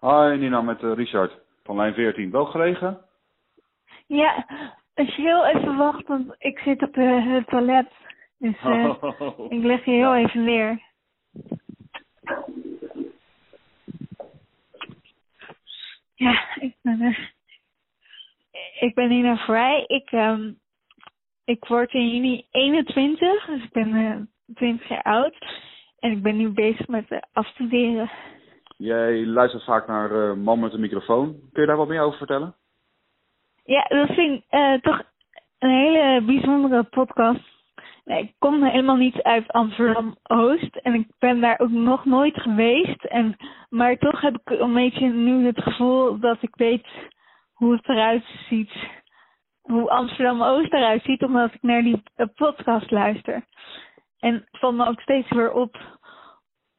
Hi Nina, met uh, Richard van lijn 14. Wel gelegen? Ja, als je heel even wacht, want ik zit op uh, het toilet. Dus uh, oh. ik leg je heel even neer. Ja, ik ben, uh, ik ben Nina Vrij. Ik, um, ik word in juni 21, dus ik ben uh, 20 jaar oud. En ik ben nu bezig met afstuderen. Jij luistert vaak naar uh, Man met een microfoon. Kun je daar wat meer over vertellen? Ja, dat vind ik uh, toch een hele bijzondere podcast. Ik kom helemaal niet uit Amsterdam-Oost en ik ben daar ook nog nooit geweest. En, maar toch heb ik een beetje nu het gevoel dat ik weet hoe het eruit ziet. Hoe Amsterdam-Oost eruit ziet, omdat ik naar die podcast luister. En het valt me ook steeds weer op.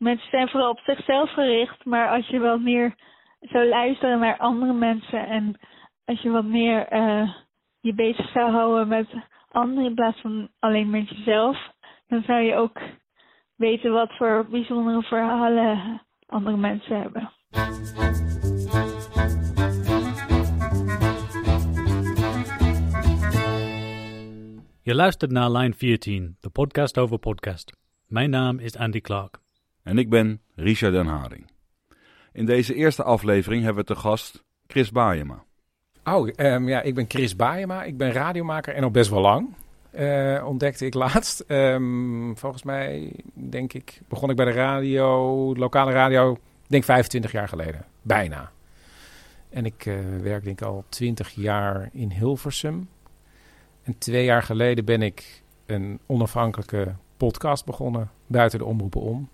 Mensen zijn vooral op zichzelf gericht, maar als je wat meer zou luisteren naar andere mensen en als je wat meer uh, je bezig zou houden met anderen in plaats van alleen met jezelf, dan zou je ook weten wat voor bijzondere verhalen andere mensen hebben. Je luistert naar Line 14, de podcast over podcast. Mijn naam is Andy Clark. En ik ben Richard Den Haring. In deze eerste aflevering hebben we te gast Chris Baayema. Oh, um, ja, ik ben Chris Baayema. Ik ben radiomaker en al best wel lang. Uh, ontdekte ik laatst. Um, volgens mij, denk ik, begon ik bij de radio, lokale radio, denk 25 jaar geleden. Bijna. En ik uh, werk denk ik al 20 jaar in Hilversum. En twee jaar geleden ben ik een onafhankelijke podcast begonnen, buiten de omroepen om.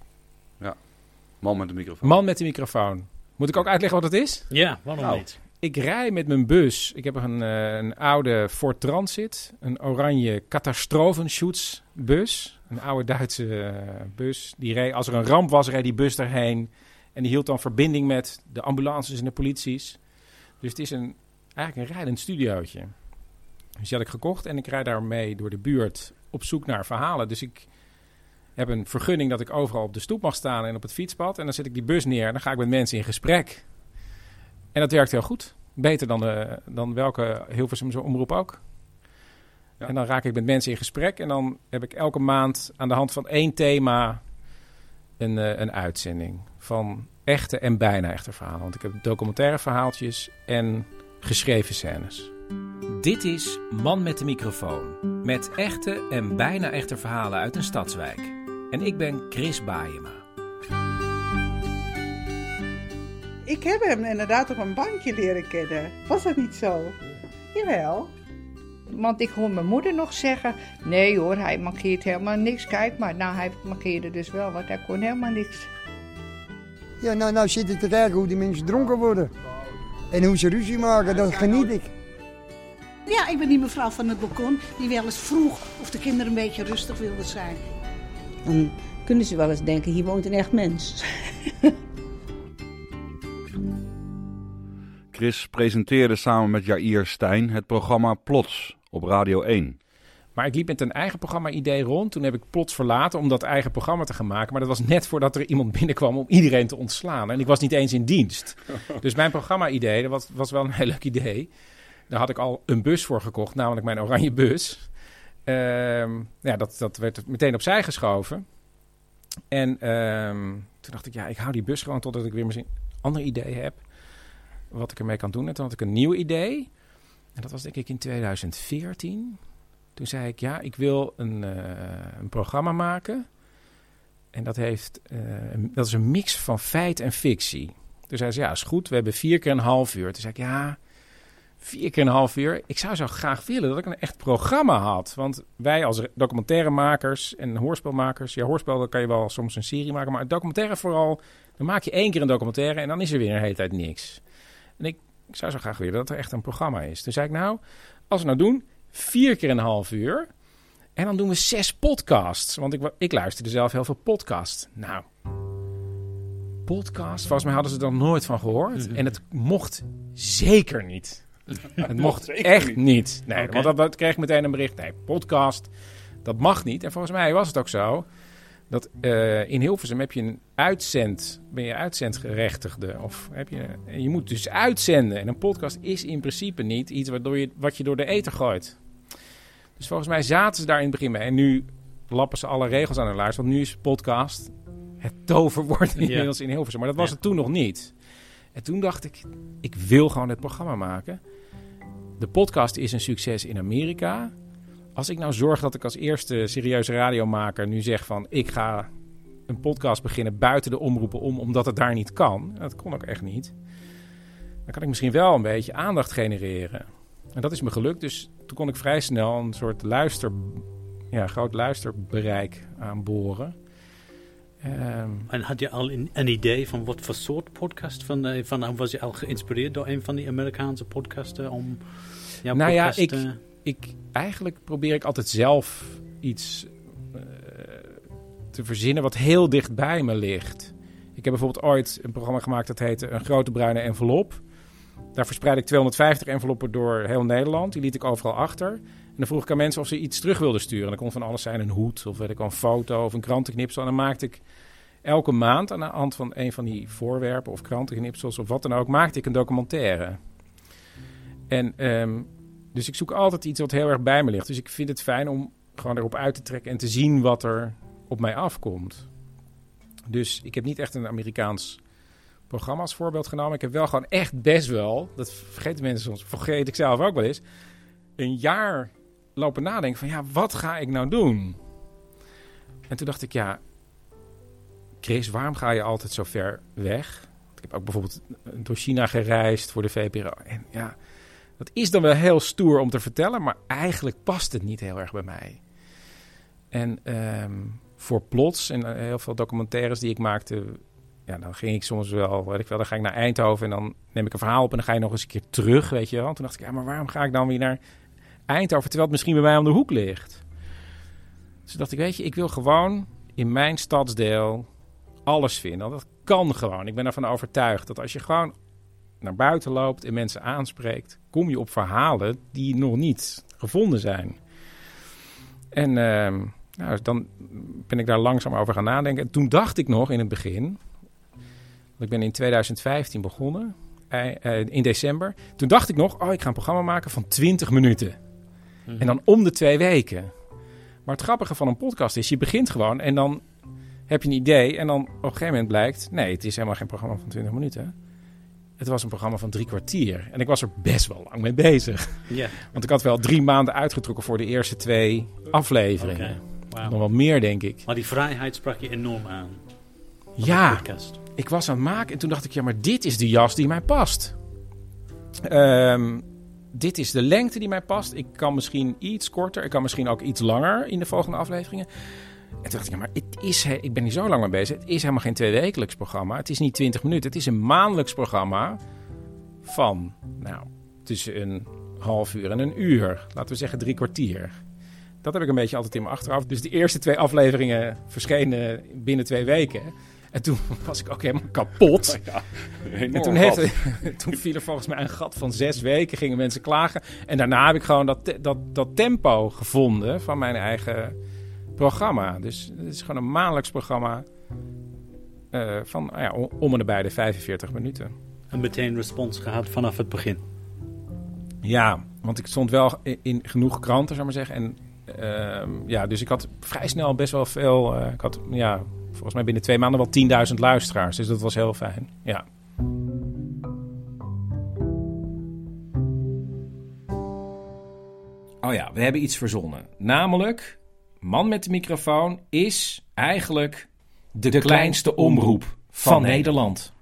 Man met de microfoon. Man met de microfoon. Moet ik ook uitleggen wat het is? Ja, waarom nou, niet? Ik rij met mijn bus. Ik heb een, uh, een oude Ford Transit. Een oranje bus. Een oude Duitse uh, bus. Die reed, als er een ramp was, reed die bus daarheen. En die hield dan verbinding met de ambulances en de polities. Dus het is een, eigenlijk een rijdend studiootje. Dus die had ik gekocht en ik rijd daarmee door de buurt op zoek naar verhalen. Dus ik heb een vergunning dat ik overal op de stoep mag staan en op het fietspad. En dan zet ik die bus neer en dan ga ik met mensen in gesprek. En dat werkt heel goed. Beter dan, de, dan welke Hilversumse omroep ook. Ja. En dan raak ik met mensen in gesprek. En dan heb ik elke maand aan de hand van één thema een, uh, een uitzending. Van echte en bijna echte verhalen. Want ik heb documentaire verhaaltjes en geschreven scènes. Dit is Man met de microfoon. Met echte en bijna echte verhalen uit een stadswijk. En ik ben Chris Baayema. Ik heb hem inderdaad op een bankje leren kennen. Was dat niet zo? Jawel. Want ik hoor mijn moeder nog zeggen: Nee hoor, hij markeert helemaal niks. Kijk maar, nou hij markeerde dus wel, want hij kon helemaal niks. Ja, nou, nou zit het te kijken hoe die mensen dronken worden. En hoe ze ruzie maken, dat geniet ik. Ja, ik ben die mevrouw van het balkon die wel eens vroeg of de kinderen een beetje rustig wilden zijn. Dan kunnen ze wel eens denken, hier woont een echt mens. Chris presenteerde samen met Jair Stijn het programma Plots op Radio 1. Maar ik liep met een eigen programma-idee rond. Toen heb ik plots verlaten om dat eigen programma te gaan maken. Maar dat was net voordat er iemand binnenkwam om iedereen te ontslaan. En ik was niet eens in dienst. dus mijn programma-idee, dat was, was wel een heel leuk idee. Daar had ik al een bus voor gekocht, namelijk mijn oranje bus. Uh, ja, dat, dat werd meteen opzij geschoven. En uh, toen dacht ik, ja, ik hou die bus gewoon totdat ik weer misschien een ander idee heb. Wat ik ermee kan doen. En toen had ik een nieuw idee. En dat was denk ik in 2014. Toen zei ik, ja, ik wil een, uh, een programma maken. En dat, heeft, uh, dat is een mix van feit en fictie. Toen zei ze, ja, is goed. We hebben vier keer een half uur. Toen zei ik, ja, vier keer een half uur. Ik zou zo graag willen dat ik een echt programma had. Want wij als documentairemakers en hoorspelmakers... Ja, hoorspel dan kan je wel soms een serie maken. Maar documentaire vooral, dan maak je één keer een documentaire... en dan is er weer een hele tijd niks. En ik, ik zou zo graag willen dat er echt een programma is. Toen zei ik, nou, als we nou doen, vier keer een half uur... en dan doen we zes podcasts. Want ik, ik luisterde zelf heel veel podcasts. Nou, podcast, volgens mij hadden ze er nooit van gehoord. En het mocht zeker niet. Het mocht echt niet. Nee, okay. want dat, dat kreeg ik meteen een bericht. Nee, podcast, dat mag niet. En volgens mij was het ook zo Dat eh, in Hilversum heb je een uitzend, ben je uitzendgerechtigde. Of heb je, en je moet dus uitzenden. En een podcast is in principe niet iets waardoor je, wat je door de ether gooit. Dus volgens mij zaten ze daar in het begin mee. En nu lappen ze alle regels aan hun laars. Want nu is podcast het toverwoord inmiddels in Hilversum. Maar dat was Ja. het toen nog niet. En toen dacht ik, ik wil gewoon het programma maken. De podcast is een succes in Amerika. Als ik nou zorg dat ik als eerste serieuze radiomaker nu zeg van... ik ga een podcast beginnen buiten de omroepen om... omdat het daar niet kan. Dat kon ook echt niet. Dan kan ik misschien wel een beetje aandacht genereren. En dat is me gelukt. Dus toen kon ik vrij snel een soort luister... Ja, groot luisterbereik aanboren. Ehm, En had je al een, een idee van wat voor soort podcast? Van, eh, van, was je al geïnspireerd door een van die Amerikaanse podcasten om jouw Nou ja, podcast... ik- eh, ik, eigenlijk probeer ik altijd zelf iets eh, te verzinnen wat heel dicht bij me ligt. Ik heb bijvoorbeeld ooit een programma gemaakt dat heette Een Grote Bruine Envelop. Daar verspreid ik 250 enveloppen door heel Nederland. Die liet ik overal achter. En dan vroeg ik aan mensen of ze iets terug wilden sturen. Dat kon van alles zijn, een hoed of weet ik een foto of een krantenknipsel. En dan maakte ik elke maand aan de hand van een van die voorwerpen of krantenknipsels of wat dan ook, maakte ik een documentaire. En ehm, dus ik zoek altijd iets wat heel erg bij me ligt. Dus ik vind het fijn om gewoon erop uit te trekken en te zien wat er op mij afkomt. Dus ik heb niet echt een Amerikaans programma als voorbeeld genomen. Ik heb wel gewoon echt best wel, dat vergeten mensen soms, vergeet ik zelf ook wel eens, een jaar lopen nadenken van ja, wat ga ik nou doen? En toen dacht ik, ja, Chris, waarom ga je altijd zo ver weg? Ik heb ook bijvoorbeeld door China gereisd voor de VPRO. En ja, dat is dan wel heel stoer om te vertellen, maar eigenlijk past het niet heel erg bij mij. En ehm, voor plots en eh, heel veel documentaires die ik maakte, ja, dan ging ik soms wel, weet ik wel, dan ga ik naar Eindhoven en dan neem ik een verhaal op en dan ga je nog eens een keer terug, weet je wel. En toen dacht ik, ja, maar waarom ga ik dan weer naar Eindhoven terwijl het misschien bij mij om de hoek ligt? Dus dacht ik, weet je, ik wil gewoon in mijn stadsdeel alles vinden. Dat kan gewoon. Ik ben ervan overtuigd dat als je gewoon naar buiten loopt en mensen aanspreekt, kom je op verhalen die nog niet gevonden zijn. En ehm, nou, dan ben ik daar langzaam over gaan nadenken. En toen dacht ik nog in het begin, ik ben in 2015 begonnen, eh, eh, in december. Toen dacht ik nog, oh, ik ga een programma maken van 20 minuten. En dan om de twee weken. Maar het grappige van een podcast is, je begint gewoon en dan heb je een idee. En dan op een gegeven moment blijkt, nee, het is helemaal geen programma van 20 minuten. Het was een programma van drie kwartier. En ik was er best wel lang mee bezig. Ja, Want ik had wel drie maanden uitgetrokken voor de eerste twee afleveringen. oké. Wauw. Nog wat meer, denk ik. Maar die vrijheid sprak je enorm aan. Ja, ik was aan het maken en toen dacht ik, ja, maar dit is de jas die mij past. Ehm, dit is de lengte die mij past. Ik kan misschien iets korter, ik kan misschien ook iets langer in de volgende afleveringen. En toen dacht ik, maar het is, ik ben hier zo lang mee bezig. Het is helemaal geen tweewekelijks programma. Het is niet 20 minuten. Het is een maandelijks programma van, nou, tussen een half uur en een uur. Laten we zeggen drie kwartier. Dat heb ik een beetje altijd in mijn achterhoofd. Dus de eerste twee afleveringen verschenen binnen twee weken. En toen was ik ook helemaal kapot. En toen, heeft, toen viel er volgens mij een gat van zes weken, gingen mensen klagen. En daarna heb ik gewoon dat, dat, dat tempo gevonden van mijn eigen programma. Dus het is gewoon een maandelijks programma eh, van nou ja, om- en nabij de 45 minuten. En meteen respons gehad vanaf het begin. Ja, want ik stond wel in, in genoeg kranten, zou ik maar zeggen. En ja, dus ik had vrij snel best wel veel. eh, ik had ja, volgens mij binnen twee maanden wel 10.000 luisteraars. Dus dat was heel fijn. Ja. Oh ja, we hebben iets verzonnen. Namelijk, Man met de microfoon is eigenlijk de, kleinste omroep van, Nederland.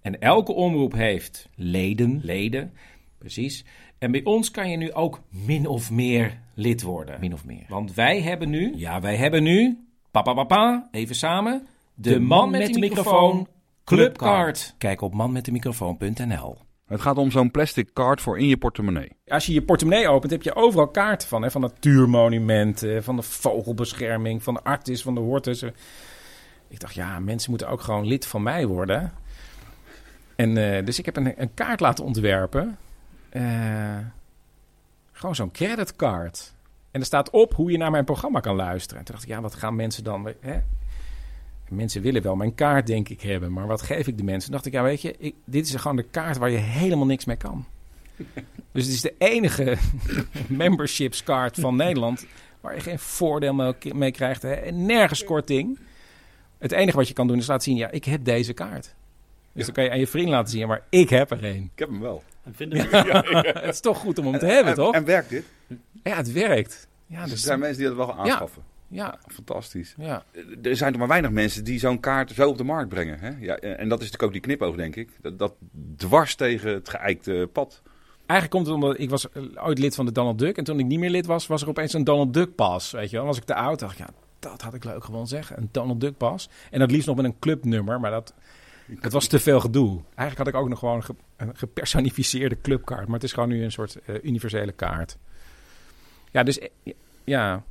En elke omroep heeft leden, leden, precies. En bij ons kan je nu ook min of meer lid worden. Min of meer. Want wij hebben nu, ja, wij hebben nu, papa, papa, even samen, de, Man met de microfoon Clubcard. Kijk op manmetdemicrofoon.nl. Het gaat om zo'n plastic kaart voor in je portemonnee. Als je je portemonnee opent, heb je overal kaarten van. Hè? Van natuurmonumenten, van de vogelbescherming, van de Artis, van de Hortus. Ik dacht, ja, mensen moeten ook gewoon lid van mij worden. En eh, dus ik heb een, een kaart laten ontwerpen. Eh, gewoon zo'n creditcard. En er staat op hoe je naar mijn programma kan luisteren. En toen dacht ik, ja, wat gaan mensen dan... Hè? mensen willen wel mijn kaart, denk ik, hebben. Maar wat geef ik de mensen? dacht ik, ja, weet je, ik, dit is gewoon de kaart waar je helemaal niks mee kan. dus het is de enige membershipskaart van Nederland waar je geen voordeel mee, krijgt. Hè, nergens korting. Het enige wat je kan doen is laten zien, ja, ik heb deze kaart. Dus dan kan je aan je vriend laten zien, maar ik heb er een. Ik heb hem wel. En vinden het is toch goed om hem te hebben, en, toch? En werkt dit? Ja, het werkt. Ja, dus dus er zijn mensen die dat wel gaan aanschaffen. Ja. Fantastisch. Ja. Er zijn er maar weinig mensen die zo'n kaart zo op de markt brengen. Hè? Ja, en dat is natuurlijk ook die knipoog, denk ik. Dat, dat dwars tegen het geëikte pad. Eigenlijk komt het omdat ik was ooit lid van de Donald Duck. En toen ik niet meer lid was, was er opeens een Donald Duck pas. Weet je wel, was ik te oud. dacht ik, ja, dat had ik leuk gewoon zeggen. Een Donald Duck pas. En dat liefst nog met een clubnummer. Maar dat, dat was te veel gedoe. Eigenlijk had ik ook nog gewoon ge, een gepersonificeerde clubkaart. Maar het is gewoon nu een soort uh, universele kaart. Ja, dus ja,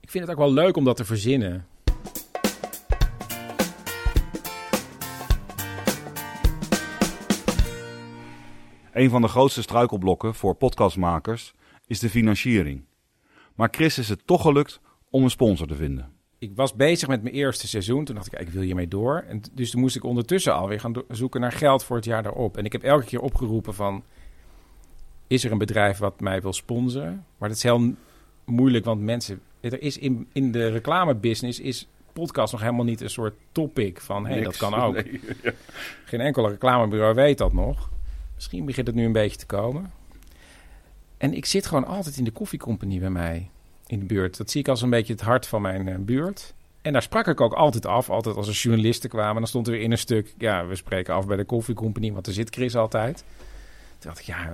ik vind het ook wel leuk om dat te verzinnen. Een van de grootste struikelblokken voor podcastmakers is de financiering. Maar Chris is het toch gelukt om een sponsor te vinden. Ik was bezig met mijn eerste seizoen. Toen dacht ik, ik wil hiermee door. En dus toen moest ik ondertussen alweer gaan zoeken naar geld voor het jaar daarop. En ik heb elke keer opgeroepen van... Is er een bedrijf wat mij wil sponsoren? Maar dat is heel moeilijk, want mensen... Er is in, in de reclamebusiness is podcast nog helemaal niet een soort topic van... hé, hey, dat kan ook. Nee, ja. Geen enkel reclamebureau weet dat nog. Misschien begint het nu een beetje te komen. En ik zit gewoon altijd in de koffiecompagnie bij mij in de buurt. Dat zie ik als een beetje het hart van mijn uh, buurt. En daar sprak ik ook altijd af. Altijd als er journalisten kwamen. Dan stond er weer in een stuk... Ja, we spreken af bij de koffiecompagnie. Want er zit Chris altijd. Toen dacht ik, ja...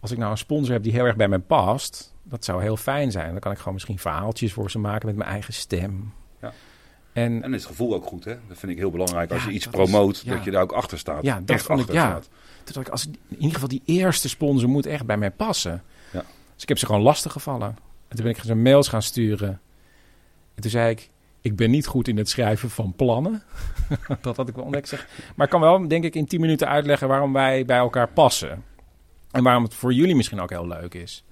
Als ik nou een sponsor heb die heel erg bij mij past... Dat zou heel fijn zijn. Dan kan ik gewoon misschien verhaaltjes voor ze maken met mijn eigen stem. Ja. En, en is het gevoel ook goed, hè? Dat vind ik heel belangrijk. Als Ja, je iets dat promoot, is- ja. dat je daar ook achter staat. Ja, dat Echt vond ik, achter ja. staat. Toen dacht ik, als, in ieder geval die eerste sponsor moet echt bij mij passen. Ja. Dus ik heb ze gewoon lastig gevallen. En toen ben ik ze mails gaan sturen. En toen zei ik, ik ben niet goed in het schrijven van plannen. dat had ik wel ontdekt. Zeg. Maar ik kan wel, denk ik, in 10 minuten uitleggen waarom wij bij elkaar passen. En waarom het voor jullie misschien ook heel leuk is.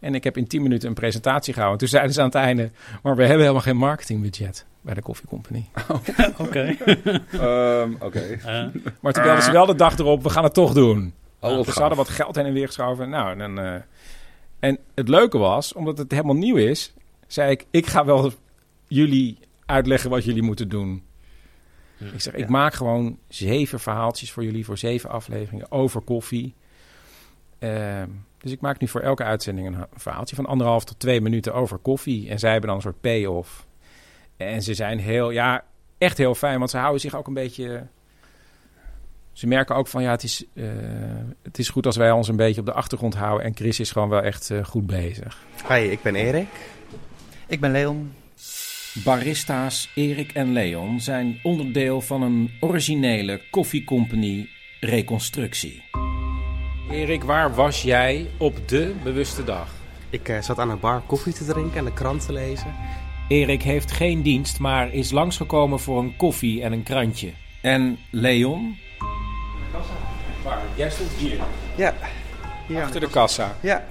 En ik heb in 10 minuten een presentatie gehouden. Toen zeiden ze aan het einde, maar we hebben helemaal geen marketingbudget bij de koffiecompagnie. Oké. Ehm, Oké. Eh, Maar toen belden ze wel de dag erop, we gaan het toch doen. Oh, dus ze hadden wat geld heen en weer geschoven. Nou, en, dan, eh, en het leuke was, omdat het helemaal nieuw is, zei ik, ik ga wel jullie uitleggen wat jullie moeten doen. Ik zeg, ik maak gewoon zeven verhaaltjes voor jullie, voor zeven afleveringen over koffie. Ehm, dus ik maak nu voor elke uitzending een ha- verhaaltje van anderhalf tot twee minuten over koffie. En zij hebben dan een soort payoff. En ze zijn heel, ja, echt heel fijn, want ze houden zich ook een beetje... Ze merken ook van, ja, het is, eh, het is goed als wij ons een beetje op de achtergrond houden. En Chris is gewoon wel echt eh, goed bezig. Hi, ik ben Erik. Ik ben Leon. Barista's Erik en Leon zijn onderdeel van een originele koffiecompagnie reconstructie. Erik, waar was jij op de bewuste dag? Ik eh, zat aan een bar koffie te drinken en de krant te lezen. Erik heeft geen dienst, maar is langsgekomen voor een koffie en een krantje. En Leon? Waar? Jij stond hier, Ja. Hier achter de kassa. Ja.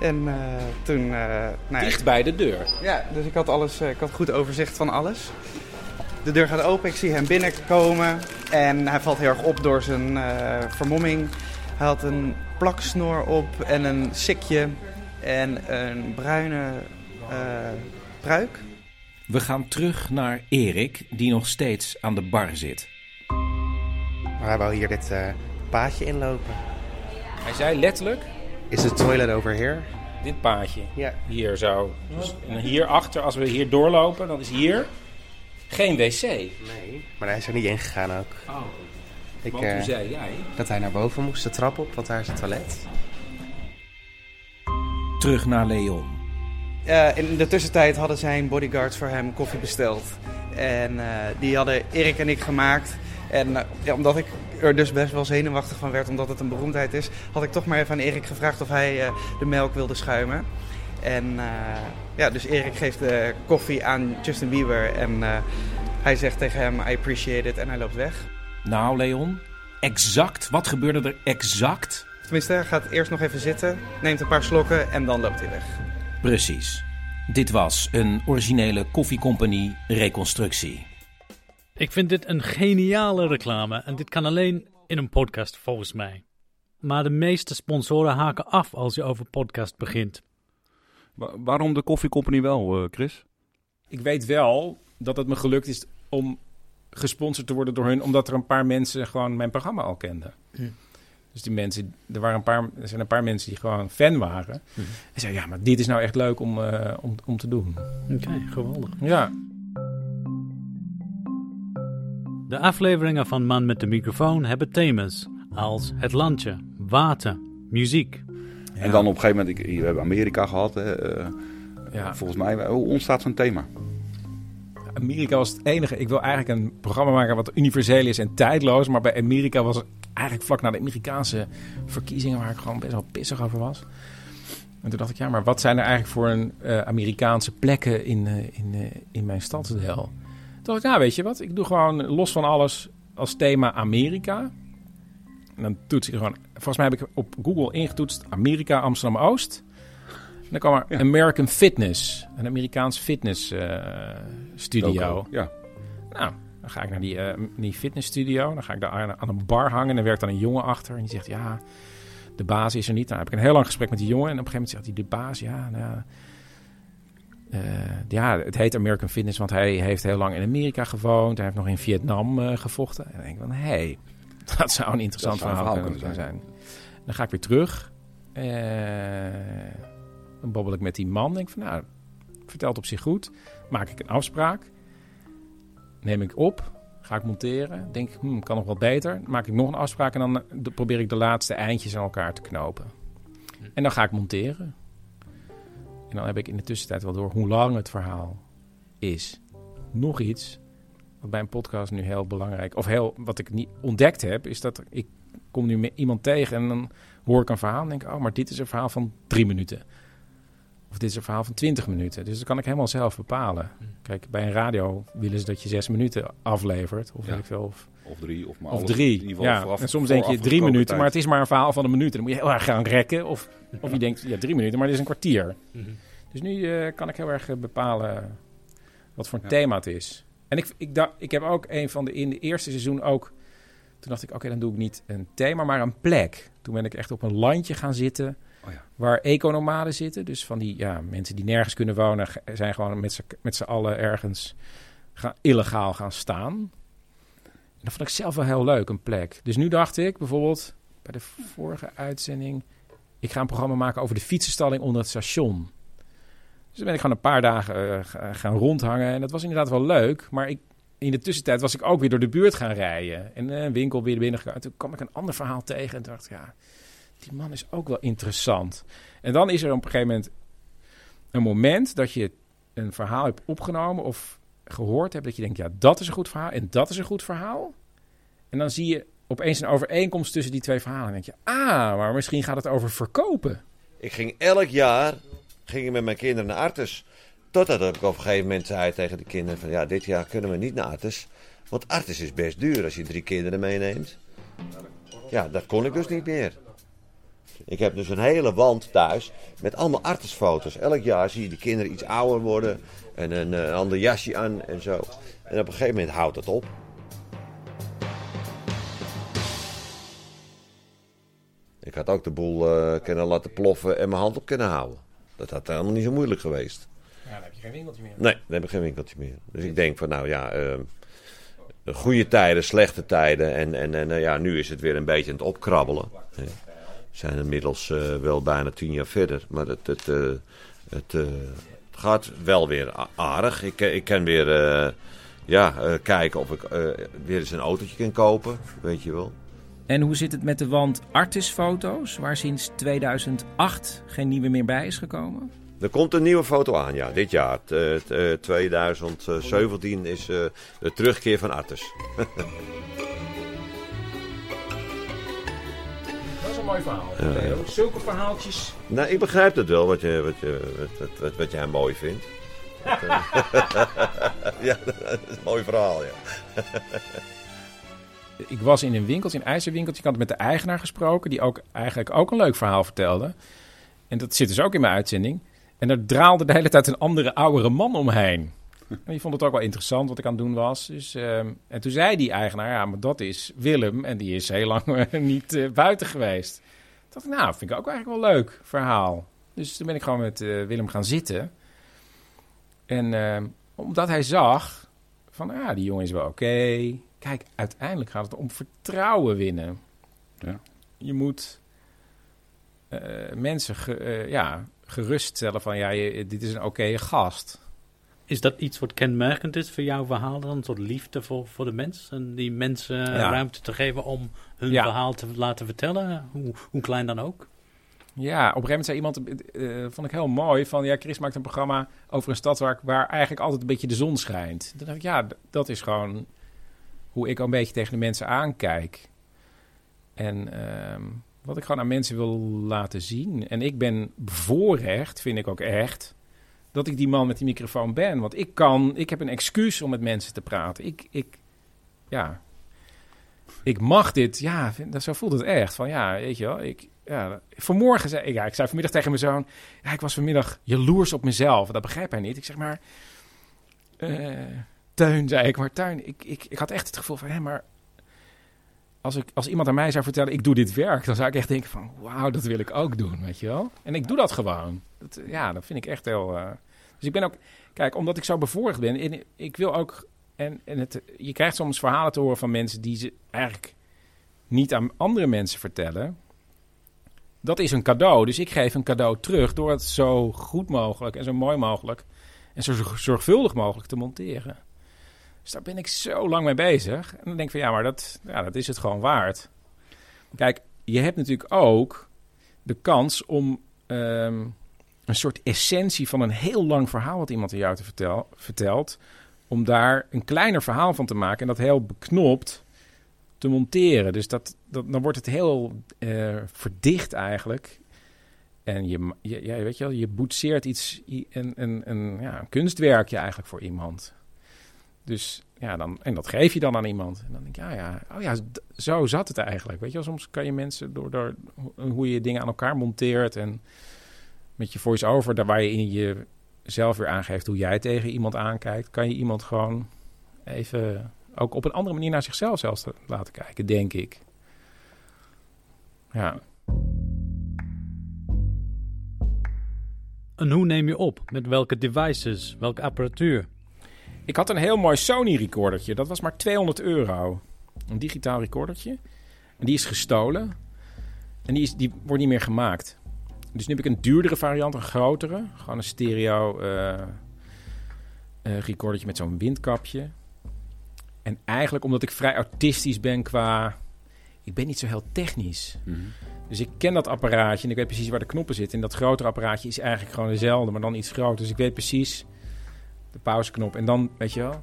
En eh, toen... eh, nou, ja, Dicht bij de deur. Ja, dus ik had, alles, eh, ik had goed overzicht van alles. De deur gaat open, ik zie hem binnenkomen. En hij valt heel erg op door zijn eh, vermomming. Hij had een plaksnor op en een sikje en een bruine eh pruik. We gaan terug naar Erik, die nog steeds aan de bar zit. Maar hij wou hier dit eh, paadje inlopen. Hij zei letterlijk, Is de toilet over here? dit paadje. Ja. Hier zo. Dus, en hierachter, als we hier doorlopen, dan is hier geen wc. Nee. Maar hij is er niet ingegaan ook. Oh, Ik, want eh, toen zei jij... dat hij naar boven moest, de trap op, want daar is het toilet. Terug naar Leon. Eh, in de tussentijd hadden zijn bodyguards voor hem koffie besteld. En eh, die hadden Erik en ik gemaakt. En eh, ja, omdat ik er dus best wel zenuwachtig van werd, omdat het een beroemdheid is, had ik toch maar even aan Erik gevraagd of hij eh, de melk wilde schuimen. En eh, ja, dus Erik geeft de koffie aan Justin Bieber en hij zegt tegen hem, I appreciate it, en hij loopt weg. Nou, Leon, exact. Wat gebeurde er exact? Tenminste, hij gaat eerst nog even zitten, neemt een paar slokken en dan loopt hij weg. Precies. Dit was een originele koffiecompagnie reconstructie. Ik vind dit een geniale reclame en dit kan alleen in een podcast volgens mij. Maar de meeste sponsoren haken af als je over podcast begint. Wa- waarom de Coffee Company wel, eh, Chris? Ik weet wel dat het me gelukt is om gesponsord te worden door hun, omdat er een paar mensen gewoon mijn programma al kenden. Dus die mensen, er, waren een paar, er zijn een paar mensen die gewoon fan waren. En zeiden, ja, maar dit is nou echt leuk om, eh, om, om te doen. Oké, geweldig. Ja. De afleveringen van Man met de microfoon hebben thema's als het landje, water, muziek. En dan op een gegeven moment, ik, we hebben Amerika gehad. Hè, eh, Ja. Volgens mij, hoe ontstaat zo'n thema? Amerika was het enige. Ik wil eigenlijk een programma maken wat universeel is en tijdloos. Maar bij Amerika was het eigenlijk vlak na de Amerikaanse verkiezingen waar ik gewoon best wel pissig over was. En toen dacht ik, ja, maar wat zijn er eigenlijk voor een eh, Amerikaanse plekken in, eh, in, eh, in mijn stadsdeel? Toen dacht ik, nou weet je wat, ik doe gewoon los van alles als thema Amerika. En dan toets ik gewoon, volgens mij heb ik op Google ingetoetst Amerika Amsterdam-Oost. En dan kwam er American Fitness, een Amerikaans fitness eh, studio. Loco, Ja. Nou, dan ga ik naar die, eh, die fitnessstudio. Dan ga ik daar aan, aan een bar hangen. En dan werkt dan een jongen achter. En die zegt, ja, de baas is er niet. Nou, heb ik een heel lang gesprek met die jongen. En op een gegeven moment zegt hij, de baas, ja, nou, ja, eh, ja, het heet American Fitness, want hij heeft heel lang in Amerika gewoond. Hij heeft nog in Vietnam eh, gevochten. En dan denk ik van, hé, hey, dat zou een interessant zou een verhaal, verhaal kunnen, zijn. Dan ga ik weer terug. Eh, dan babbel ik met die man. Denk van, nou, vertelt op zich goed. Maak ik een afspraak. Neem ik op. Ga ik monteren. Denk ik, hmm, kan nog wat beter. Maak ik nog een afspraak en dan probeer ik de laatste eindjes aan elkaar te knopen. En dan ga ik monteren. En dan heb ik in de tussentijd wel door hoe lang het verhaal is. Nog iets, wat bij een podcast nu heel belangrijk... of heel, wat ik niet ontdekt heb, is dat ik kom nu met iemand tegen... en dan hoor ik een verhaal en denk oh, maar dit is een verhaal van drie minuten. Of dit is een verhaal van 20 minuten. Dus dat kan ik helemaal zelf bepalen. Kijk, bij een radio willen ze dat je zes minuten aflevert. Of Ja. weet ik veel. Of, Of drie, of maar of alles in drie. ieder geval Ja. vooraf- en soms denk je drie minuten, tijd. maar het is maar een verhaal van een minuut. En dan moet je heel erg gaan rekken. Of, of je denkt, ja, drie minuten, maar het is een kwartier. Dus nu eh, kan ik heel erg eh, bepalen wat voor een Ja. thema het is. En ik, ik, dacht, ik heb ook een van de in de eerste seizoen ook. Toen dacht ik, oké, dan doe ik niet een thema, maar een plek. Toen ben ik echt op een landje gaan zitten. Oh. Waar economaden zitten. Dus van die ja, mensen die nergens kunnen wonen, zijn gewoon met z'n, allen ergens gaan, illegaal gaan staan. En dat vond ik zelf wel heel leuk, een plek. Dus nu dacht ik bijvoorbeeld bij de vorige uitzending. Ik ga een programma maken over de fietsenstalling onder het station. Dus dan ben ik gewoon een paar dagen eh, ga- gaan rondhangen. En dat was inderdaad wel leuk. Maar ik, in de tussentijd was ik ook weer door de buurt gaan rijden. En een winkel weer binnen gegaan. En toen kwam ik een ander verhaal tegen. En dacht, ja, die man is ook wel interessant. En dan is er op een gegeven moment een moment dat je een verhaal hebt opgenomen of gehoord hebt. Dat je denkt, ja, dat is een goed verhaal. En dat is een goed verhaal. En dan zie je opeens een overeenkomst tussen die twee verhalen. En denk je, ah, maar misschien gaat het over verkopen. Ik ging elk jaar ging ik met mijn kinderen naar Artes. Totdat ik op een gegeven moment zei tegen de kinderen van ja, dit jaar kunnen we niet naar Artes. Want Artes is best duur als je drie kinderen meeneemt. Ja, dat kon ik dus niet meer. Ik heb dus een hele wand thuis met allemaal Artes-foto's. Elk jaar zie je de kinderen iets ouder worden en een, eh, ander jasje aan en zo. En op een gegeven moment houdt het op. Ik had ook de boel eh, kunnen laten ploffen en mijn hand op kunnen houden. Dat had helemaal niet zo moeilijk geweest. Ja, dan heb je geen winkeltje meer. Nee, dan heb ik geen winkeltje meer. Dus ik denk van nou ja, eh, goede tijden, slechte tijden. En, en, en eh, ja, nu is het weer een beetje aan het opkrabbelen. Zijn inmiddels eh, wel bijna tien jaar verder. Maar het, het, eh, het, eh, gaat wel weer aardig. Ik, ik kan weer ja, kijken of ik weer eens een autootje kan kopen. Weet je wel. En hoe zit het met de wand Artis-foto's, waar sinds 2008 geen nieuwe meer bij is gekomen? Er komt een nieuwe foto aan, ja, dit jaar. T- t- eh, 2017 is de terugkeer van Artes. mooi verhaal. Ja. Zulke verhaaltjes. nou, ik begrijp het wel, wat, je, wat, je, wat, wat, wat jij mooi vindt. Dat, ja, dat is een mooi verhaal, ja. Ik was in een winkeltje, een ijzerwinkeltje. Ik had met de eigenaar gesproken, die ook eigenlijk ook een leuk verhaal vertelde. En dat zit dus ook in mijn uitzending. En daar draalde de hele tijd een andere, oudere man omheen. En die vond het ook wel interessant wat ik aan het doen was. Dus, ehm, en toen zei die eigenaar, ja, maar dat is Willem. En die is heel lang eh, niet eh, buiten geweest. Toen dacht ik, nou, vind ik ook eigenlijk wel leuk verhaal. Dus toen ben ik gewoon met eh, Willem gaan zitten. En ehm, omdat hij zag van, ja, die jongen is wel oké. Kijk, uiteindelijk gaat het om vertrouwen winnen. Ja. Je moet mensen ge- ja, geruststellen van, ja, je, dit is een oké gast. Is dat iets wat kenmerkend is voor jouw verhaal dan? Een soort liefde voor, voor de mens? En die mensen Ja. ruimte te geven om hun Ja. verhaal te laten vertellen? Hoe, hoe klein dan ook? Ja, op een gegeven moment zei iemand, eh, vond ik heel mooi, van ja, Chris maakt een programma over een stad waar, waar eigenlijk altijd een beetje de zon schijnt. Dacht ik, ja, dat is gewoon hoe ik een beetje tegen de mensen aankijk. En ehm, wat ik gewoon aan mensen wil laten zien. En ik ben bevoorrecht, vind ik ook echt, dat ik die man met die microfoon ben. Want ik kan, ik heb een excuus om met mensen te praten. Ik, ik ja, ik mag dit, ja, dat- zo voelt het echt. Van ja, weet je wel, ik, ja, vanmorgen zei ik, ja, ik zei vanmiddag tegen mijn zoon, ja, ik was vanmiddag jaloers op mezelf. Dat begrijpt hij niet. Ik zeg maar, eh Teun, zei ik, maar Teun, ik, ik, ik had echt het gevoel van, hé, maar als, ik, als iemand aan mij zou vertellen, ik doe dit werk, dan zou ik echt denken van, wauw, dat wil ik ook doen, weet je wel. En ik doe dat gewoon. Ja, dat vind ik echt heel... eh, dus ik ben ook, kijk, omdat ik zo bevoorrecht ben, en ik wil ook, en, en het, je krijgt soms verhalen te horen van mensen die ze eigenlijk niet aan andere mensen vertellen. Dat is een cadeau. Dus ik geef een cadeau terug door het zo goed mogelijk en zo mooi mogelijk en zo zorg- zorgvuldig mogelijk te monteren. Dus daar ben ik zo lang mee bezig. En dan denk ik van ja, maar dat, ja, dat is het gewoon waard. Kijk, je hebt natuurlijk ook de kans om ehm, een soort essentie van een heel lang verhaal wat iemand aan jou te vertel, vertelt, om daar een kleiner verhaal van te maken en dat heel beknopt te monteren. Dus dat, dat, dan wordt het heel eh, verdicht eigenlijk. En je, je, weet je, wel, je boetseert iets, een, een, een, ja, een kunstwerkje eigenlijk voor iemand. Dus ja, dan, en dat geef je dan aan iemand. En dan denk je, ja, ja, oh ja, zo zat het eigenlijk. Weet je wel, soms kan je mensen door, door ho- hoe je dingen aan elkaar monteert en met je voice-over, daar waar je in je zelf weer aangeeft hoe jij tegen iemand aankijkt, kan je iemand gewoon even ook op een andere manier naar zichzelf zelfs te laten kijken, denk ik. Ja. En hoe neem je op? Met welke devices? Welke apparatuur? Ik had een heel mooi Sony recordertje. Dat was maar 200 euro. Een digitaal recordertje. En die is gestolen. En die, is, die wordt niet meer gemaakt. Dus nu heb ik een duurdere variant, een grotere. Gewoon een stereo eh, recordertje met zo'n windkapje. En eigenlijk omdat ik vrij autistisch ben qua... Ik ben niet zo heel technisch. Dus ik ken dat apparaatje en ik weet precies waar de knoppen zitten. En dat grotere apparaatje is eigenlijk gewoon dezelfde, maar dan iets groter. Dus ik weet precies de pauzeknop. En dan, weet je wel,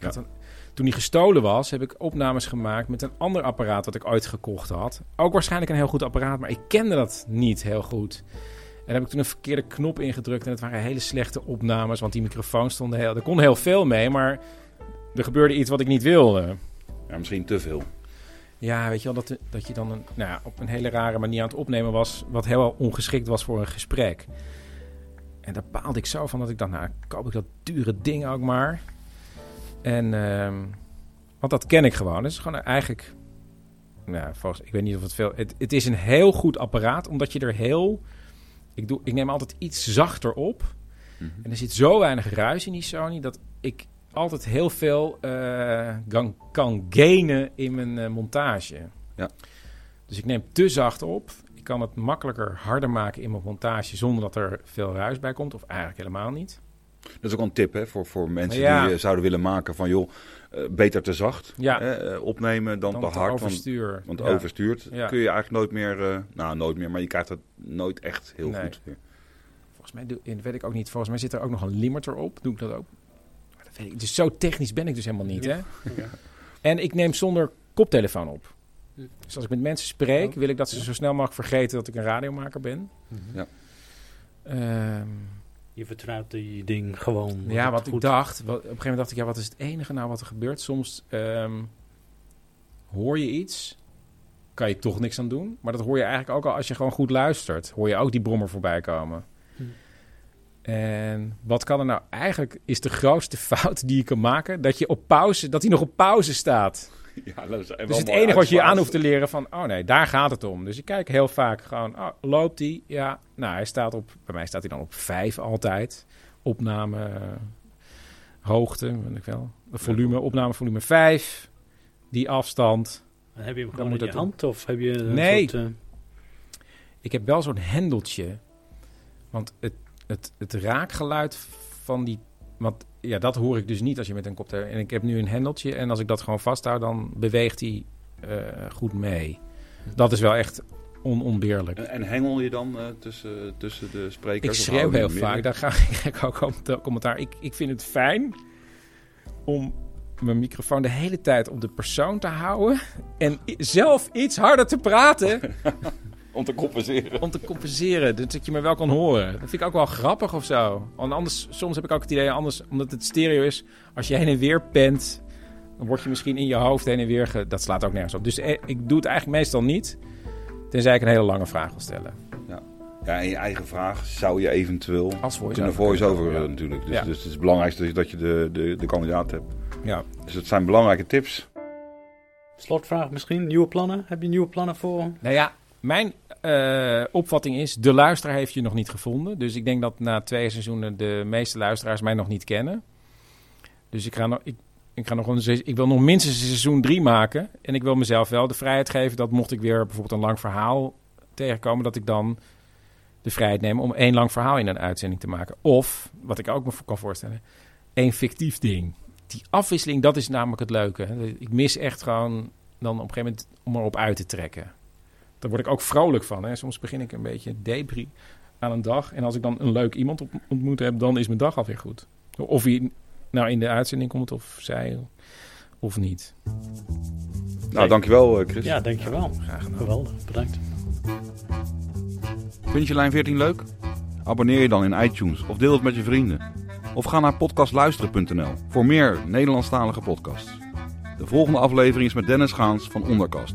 ik had een, toen die gestolen was, heb ik opnames gemaakt met een ander apparaat dat ik ooit gekocht had. Ook waarschijnlijk een heel goed apparaat, maar ik kende dat niet heel goed. En heb ik toen een verkeerde knop ingedrukt en het waren hele slechte opnames, want die microfoon stond heel... Er kon heel veel mee, maar er gebeurde iets wat ik niet wilde. Ja, misschien te veel. Ja, weet je wel, dat, dat je dan een, nou ja, op een hele rare manier aan het opnemen was, wat heel ongeschikt was voor een gesprek. En daar baalde ik zo van dat ik dacht, nou, koop ik dat dure ding ook maar. En, ehm, want dat ken ik gewoon. Het is gewoon eigenlijk, nou, volgens, ik weet niet of het veel, het, het is een heel goed apparaat, omdat je er heel, ik, doe, ik neem altijd iets zachter op. En er zit zo weinig ruis in die Sony dat ik altijd heel veel eh, kan, kan gainen in mijn eh, montage. Ja. Dus ik neem te zacht op. Ik kan het makkelijker harder maken in mijn montage zonder dat er veel ruis bij komt. Of eigenlijk helemaal niet. Dat is ook een tip hè, voor, voor mensen Ja. die eh, zouden willen maken van joh, eh, beter te zacht Ja. hè, eh, opnemen dan, Dan te te hard. overstuur. Want, want Ja. overstuurt Ja. kun je eigenlijk nooit meer, eh, nou nooit meer, maar je krijgt het nooit echt heel Nee. goed weer. Volgens mij, doe, weet ik ook niet, volgens mij zit er ook nog een limiter op. Doe ik dat ook? Maar dat weet ik. Dus zo technisch ben ik dus helemaal niet, hè? En ik neem zonder koptelefoon op. Dus als ik met mensen spreek, wil ik dat ze zo snel mogelijk vergeten dat ik een radiomaker ben. Ja. Ehm, Je vertrouwt die ding gewoon. ja, wat ik dacht, wat, op een gegeven moment dacht ik, ja, wat is het enige nou wat er gebeurt? Soms ehm, hoor je iets, kan je toch niks aan doen. Maar dat hoor je eigenlijk ook al als je gewoon goed luistert. Hoor je ook die brommer voorbij komen. Hm. En wat kan er nou eigenlijk, is de grootste fout die je kan maken, dat je op pauze, dat hij nog op pauze staat. Ja, dat is wel Dus het enige wat je je aan hoeft te leren van, oh nee, daar gaat het om. Dus ik kijk heel vaak gewoon, oh, loopt hij? Ja, nou, hij staat op, bij mij staat hij dan op vijf altijd. Opname, hoogte, weet ik wel. Volume, opname volume 5. Die afstand. En heb je hem Dan gewoon moet in je hand of heb je een Nee. soort... eh, Ik heb wel zo'n hendeltje. Want het, het, het raakgeluid van die... Want ja, dat hoor ik dus niet als je met een koptelefoon... En ik heb nu een hendeltje en als ik dat gewoon vasthoud... dan beweegt hij eh, goed mee. Dat is wel echt onontbeerlijk. En, en hengel je dan eh, tussen, tussen de sprekers? Ik schreeuw heel midden? vaak. Daar ga ik ook com- commentaar. Ik, ik vind het fijn om mijn microfoon de hele tijd op de persoon te houden. En zelf iets harder te praten. Om te compenseren. Om te compenseren. dus Dat je me wel kan horen. Dat vind ik ook wel grappig of zo. Want anders, soms heb ik ook het idee, anders, omdat het stereo is, als je heen en weer pent, dan word je misschien in je hoofd heen en weer. Ge, dat slaat ook nergens op. Dus eh, ik doe het eigenlijk meestal niet. Tenzij ik een hele lange vraag wil stellen. Ja. ja, en je eigen vraag zou je eventueel Als voice-over kunnen voice-over ja. natuurlijk. Dus, Ja. dus het is belangrijkste dat je de, de, de kandidaat hebt. Ja. Dus het zijn belangrijke tips. Slotvraag misschien, nieuwe plannen? Heb je nieuwe plannen voor? Nou ja, mijn eh, opvatting is, de luisteraar heeft je nog niet gevonden. Dus ik denk dat na twee seizoenen de meeste luisteraars mij nog niet kennen. Dus ik ga nog, ik, ga nog een, ik wil nog minstens seizoen drie maken. En ik wil mezelf wel de vrijheid geven dat mocht ik weer bijvoorbeeld een lang verhaal tegenkomen, dat ik dan de vrijheid neem om één lang verhaal in een uitzending te maken. Of, wat ik ook me kan voorstellen, één fictief ding. Die afwisseling, dat is namelijk het leuke. Ik mis echt gewoon dan op een gegeven moment om erop uit te trekken. Daar word ik ook vrolijk van. Hè. Soms begin ik een beetje debris aan een dag. En als ik dan een leuk iemand ontmoet heb, dan is mijn dag alweer goed. Of hij nou in de uitzending komt of zij of niet. Nou, dankjewel eh, Chris. Ja, dankjewel. Graag gedaan. Geweldig, bedankt. Vind je Lijn 14 leuk? Abonneer je dan in iTunes of deel het met je vrienden. Of ga naar podcastluisteren.nl voor meer Nederlandstalige podcasts. De volgende aflevering is met Dennis Gaans van Onderkast.